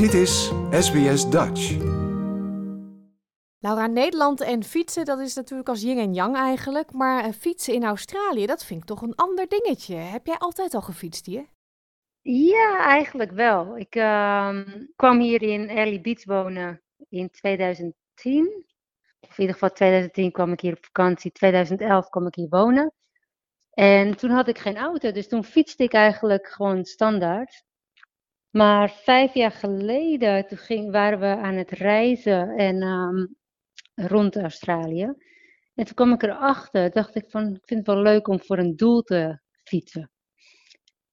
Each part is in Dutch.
Dit is SBS Dutch. Laura, Nederland en fietsen, dat is natuurlijk als yin en yang eigenlijk. Maar eh, fietsen in Australië, dat vind ik toch een ander dingetje. Heb jij altijd al gefietst hier? Ja, eigenlijk wel. Ik ehm, kwam hier in Early Beach wonen in 2010. Of in ieder geval 2010 kwam ik hier op vakantie. 2011 kwam ik hier wonen. En toen had ik geen auto, dus toen fietste ik eigenlijk gewoon standaard. Maar vijf jaar geleden, toen ging, waren we aan het reizen en ehm, rond Australië. En toen kwam ik erachter, dacht ik van, ik vind het wel leuk om voor een doel te fietsen.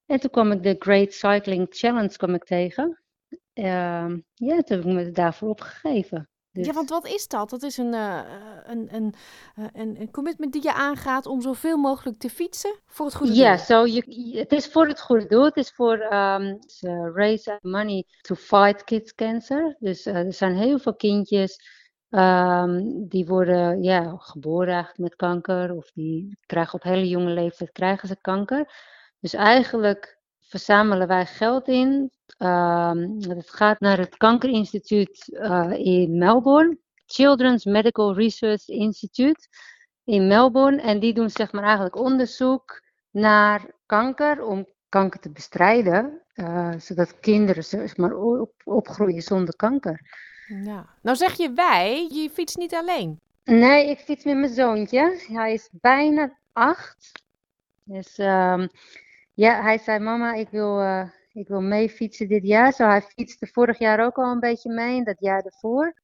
En toen kwam ik de Great Cycling Challenge kwam ik tegen. Ehm, ja, toen heb ik me daarvoor opgegeven. Dus... Ja, want wat is dat? Dat is een, uh, een, een, een, een, commitment die je aangaat om zoveel mogelijk te fietsen voor het goede doel. Ja, so je, het is voor het goede doel. Het is voor um, raise money to fight kids cancer. Dus uh, er zijn heel veel kindjes um, die worden ja, geboren eigenlijk met kanker. Of die krijgen op hele jonge leeftijd krijgen ze kanker. Dus eigenlijk verzamelen wij geld in. Het gaat naar het Kankerinstituut uh, in Melbourne. Children's Medical Research Institute in Melbourne. En die doen zeg maar eigenlijk onderzoek naar kanker om kanker te bestrijden. Uh, zodat kinderen zeg maar, op, opgroeien zonder kanker. Ja. Nou zeg je wij, je fietst niet alleen. Nee, ik fiets met mijn zoontje. Hij is bijna acht. Dus um, ja, hij zei, mama, ik wil, uh, ik wil mee fietsen dit jaar. Zo, hij fietste vorig jaar ook al een beetje mee en dat jaar ervoor.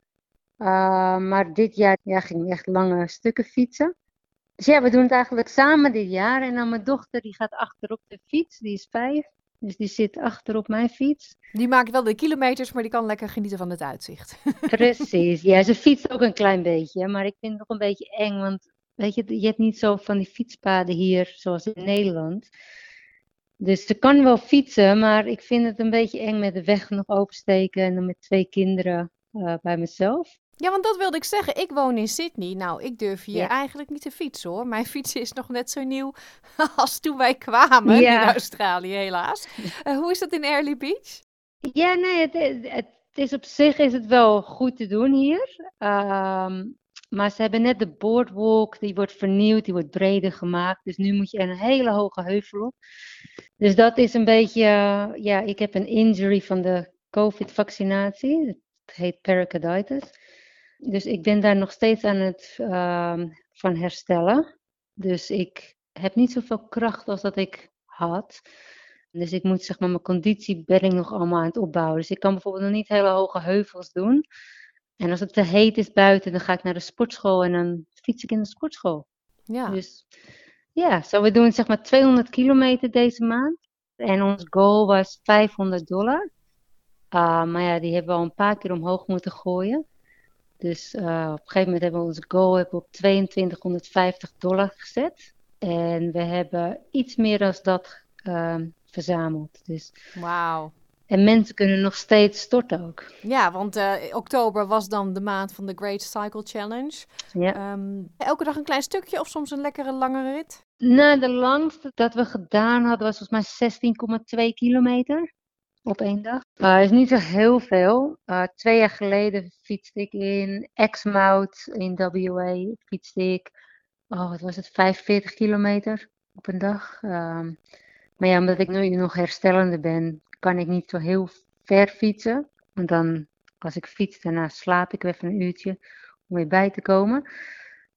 Uh, maar dit jaar ja, ging echt lange stukken fietsen. Dus ja, we doen het eigenlijk samen dit jaar. En dan mijn dochter, die gaat achterop de fiets. Die is vijf. Dus die zit achter op mijn fiets. Die maakt wel de kilometers, maar die kan lekker genieten van het uitzicht. Precies. Ja, ze fietst ook een klein beetje. Maar ik vind het nog een beetje eng. Want weet je, je hebt niet zo van die fietspaden hier zoals in Nederland. Dus ze kan wel fietsen, maar ik vind het een beetje eng met de weg nog oversteken en dan met twee kinderen uh, bij mezelf. Ja, want dat wilde ik zeggen. Ik woon in Sydney. Nou, ik durf hier ja. eigenlijk niet te fietsen hoor. Mijn fiets is nog net zo nieuw als toen wij kwamen ja. in Australië, helaas. Uh, hoe is dat in Early Beach? Ja, nee, het, het, is op zich is het wel goed te doen hier. Um, maar ze hebben net de boardwalk, die wordt vernieuwd, die wordt breder gemaakt. Dus nu moet je een hele hoge heuvel op. Dus dat is een beetje, ja, ik heb een injury van de COVID-vaccinatie. Het heet pericarditis. Dus ik ben daar nog steeds aan het uh, van herstellen. Dus ik heb niet zoveel kracht als dat ik had. Dus ik moet zeg maar mijn conditie ben ik nog allemaal aan het opbouwen. Dus ik kan bijvoorbeeld nog niet hele hoge heuvels doen. En als het te heet is buiten, dan ga ik naar de sportschool en dan fiets ik in de sportschool. Ja. Dus ja, zo we doen zeg maar 200 kilometer deze maand. En ons goal was 500 dollar. Uh, maar ja, die hebben we al een paar keer omhoog moeten gooien. Dus uh, op een gegeven moment hebben we onze goal hebben op 2250 dollar gezet. En we hebben iets meer dan dat uh, verzameld. Dus Wauw. En mensen kunnen nog steeds storten ook. Ja, want uh, oktober was dan de maand van de Great Cycle Challenge. Ja. Um, elke dag een klein stukje of soms een lekkere langere rit? Nou, de langste dat we gedaan hadden was volgens mij 16,2 kilometer op één dag. Uh, is niet zo heel veel. Uh, twee jaar geleden fietste ik in Exmouth in WA. Fietste ik, oh wat was het, 45 kilometer op een dag. Um, maar ja, omdat ik nu nog herstellende ben, kan ik niet zo heel ver fietsen. Want dan, als ik fiets, daarna slaap ik even een uurtje om weer bij te komen.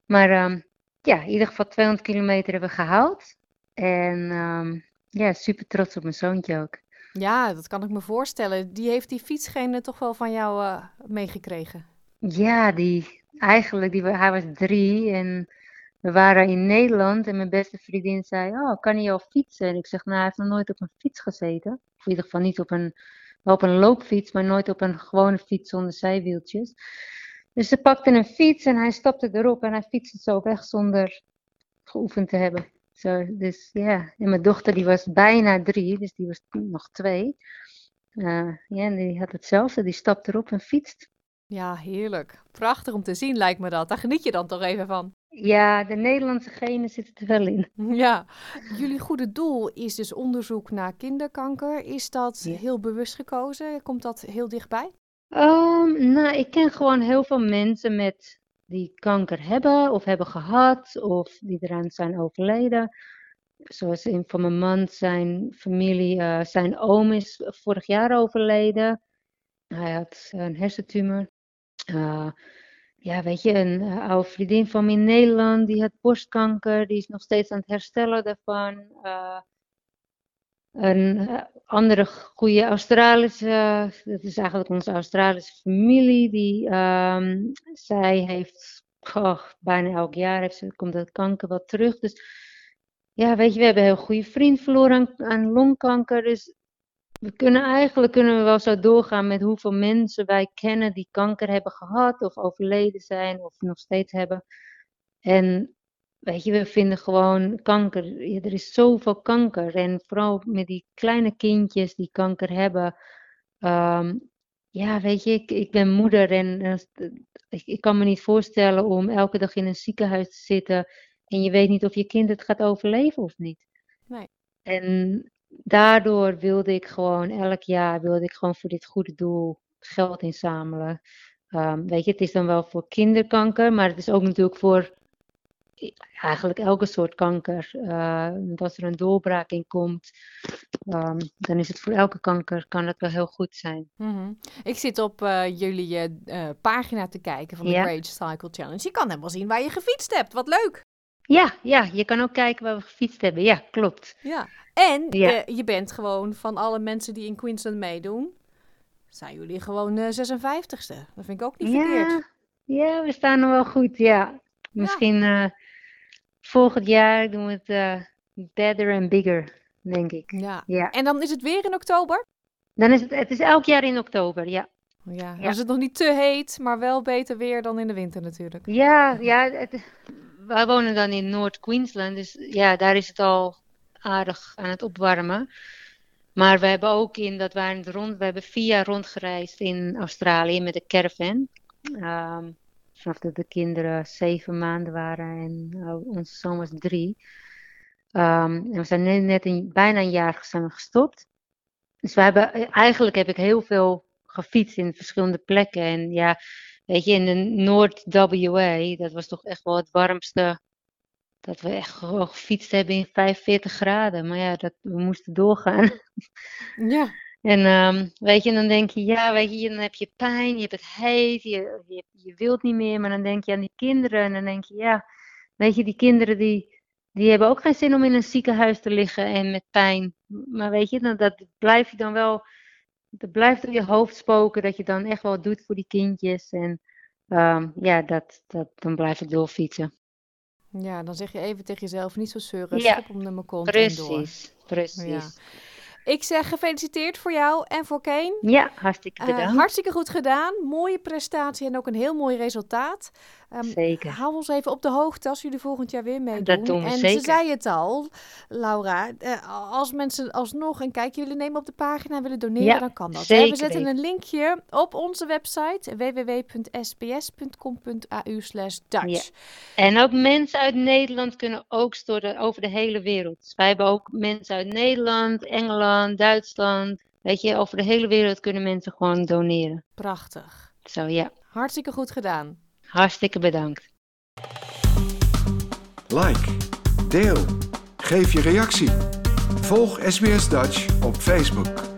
Maar um, ja, in ieder geval 200 kilometer hebben we gehaald. En um, ja, super trots op mijn zoontje ook. Ja, dat kan ik me voorstellen. Die heeft die fietsgene toch wel van jou uh, meegekregen? Ja, die, eigenlijk, die, hij was drie en we waren in Nederland en mijn beste vriendin zei, oh, kan hij al fietsen? En ik zeg, nou, hij heeft nog nooit op een fiets gezeten. In ieder geval niet op een, op een loopfiets, maar nooit op een gewone fiets zonder zijwieltjes. Dus ze pakte een fiets en hij stapte erop en hij fietste zo weg zonder geoefend te hebben. Dus ja, en mijn dochter die was bijna drie, dus die was nog twee. Ja, en die had hetzelfde, die stapte erop en fietst. Ja, heerlijk. Prachtig om te zien lijkt me dat. Daar geniet je dan toch even van. Ja, de Nederlandse genen zitten er wel in. Ja, jullie goede doel is dus onderzoek naar kinderkanker. Is dat heel bewust gekozen? Komt dat heel dichtbij? Um, nou, ik ken gewoon heel veel mensen met die kanker hebben of hebben gehad of die eraan zijn overleden. Zoals een van mijn man, zijn familie, uh, zijn oom is vorig jaar overleden. Hij had een hersentumor. Uh, ja, weet je, een uh, oude vriendin van me in Nederland, die had borstkanker, die is nog steeds aan het herstellen daarvan. Uh, een andere goede Australische, dat is eigenlijk onze Australische familie, die, um, zij heeft, bijna elk jaar heeft ze, komt dat kanker wel terug. Dus ja, weet je, we hebben een heel goede vriend verloren aan, aan longkanker, dus we kunnen eigenlijk kunnen we wel zo doorgaan met hoeveel mensen wij kennen die kanker hebben gehad of overleden zijn of nog steeds hebben. En weet je, we vinden gewoon kanker. er is zoveel kanker. En vooral met die kleine kindjes die kanker hebben. Um, ja, weet je, ik, ik ben moeder en uh, ik, ik kan me niet voorstellen om elke dag in een ziekenhuis te zitten en je weet niet of je kind het gaat overleven of niet. Nee. En daardoor wilde ik gewoon elk jaar wilde ik gewoon voor dit goede doel geld inzamelen. Um, weet je, het is dan wel voor kinderkanker, maar het is ook natuurlijk voor eigenlijk elke soort kanker. Uh, als er een doorbraak in komt, um, dan is het voor elke kanker kan het wel heel goed zijn. Mm -hmm. Ik zit op uh, jullie uh, pagina te kijken van de ja. Great Cycle Challenge. Je kan helemaal zien waar je gefietst hebt. Wat leuk! Ja, ja, je kan ook kijken waar we gefietst hebben. Ja, klopt. Ja, en ja. je bent gewoon van alle mensen die in Queensland meedoen, zijn jullie gewoon 56ste. Dat vind ik ook niet ja. verkeerd. Ja, we staan er wel goed, ja. Misschien ja volgend jaar doen we het uh, better and bigger, denk ik. Ja. ja. En dan is het weer in oktober? Dan is het, het is elk jaar in oktober, ja. Ja, dan ja. is het nog niet te heet, maar wel beter weer dan in de winter natuurlijk. Ja, ja het, wij wonen dan in Noord-Queensland, dus ja, daar is het al aardig aan het opwarmen. Maar we hebben ook in, dat waren het rond, we hebben vier jaar rondgereisd in Australië met de caravan. Um, vanaf dat de kinderen zeven maanden waren en uh, onze zoon was drie. Um, en we zijn net, bijna een jaar zijn gestopt. Dus we hebben, eigenlijk heb ik heel veel gefietst in verschillende plekken. En ja, weet je, in de Noord-WA, dat was toch echt wel het warmste. Dat we echt gewoon gefietst hebben in 45 graden. Maar ja, dat, we moesten doorgaan. Ja. En um, weet je, dan denk je, ja, weet je, dan heb je pijn, je hebt het heet, je, je, je wilt niet meer, maar dan denk je aan die kinderen en dan denk je, ja, weet je, die kinderen die, die hebben ook geen zin om in een ziekenhuis te liggen en met pijn. Maar weet je, dan, dat blijf je dan wel, dat blijft door je hoofd spoken, dat je dan echt wel doet voor die kindjes en um, ja, dat, dat, dan blijf ik doorfietsen. Ja, dan zeg je even tegen jezelf, niet zo zeuren, ja, stop om mijn kont precies, en door. Precies, ja. Ik zeg gefeliciteerd voor jou en voor Kane. Ja, hartstikke bedankt. Uh, hartstikke goed gedaan. Mooie prestatie en ook een heel mooi resultaat. Um, zeker. Hou ons even op de hoogte als jullie volgend jaar weer meedoen. Dat doen we en zeker. ze zei het al, Laura. Uh, als mensen alsnog, en kijk, jullie nemen op de pagina en willen doneren, ja, dan kan dat. Zeker we zetten een linkje op onze website www.sbs.com.au slash Dutch. Ja. En ook mensen uit Nederland kunnen ook storten over de hele wereld. Dus wij hebben ook mensen uit Nederland, Engeland, Duitsland. Weet je, over de hele wereld kunnen mensen gewoon doneren. Prachtig. Zo, ja. Hartstikke goed gedaan. Hartstikke bedankt. Like, deel, geef je reactie. Volg SBS Dutch op Facebook.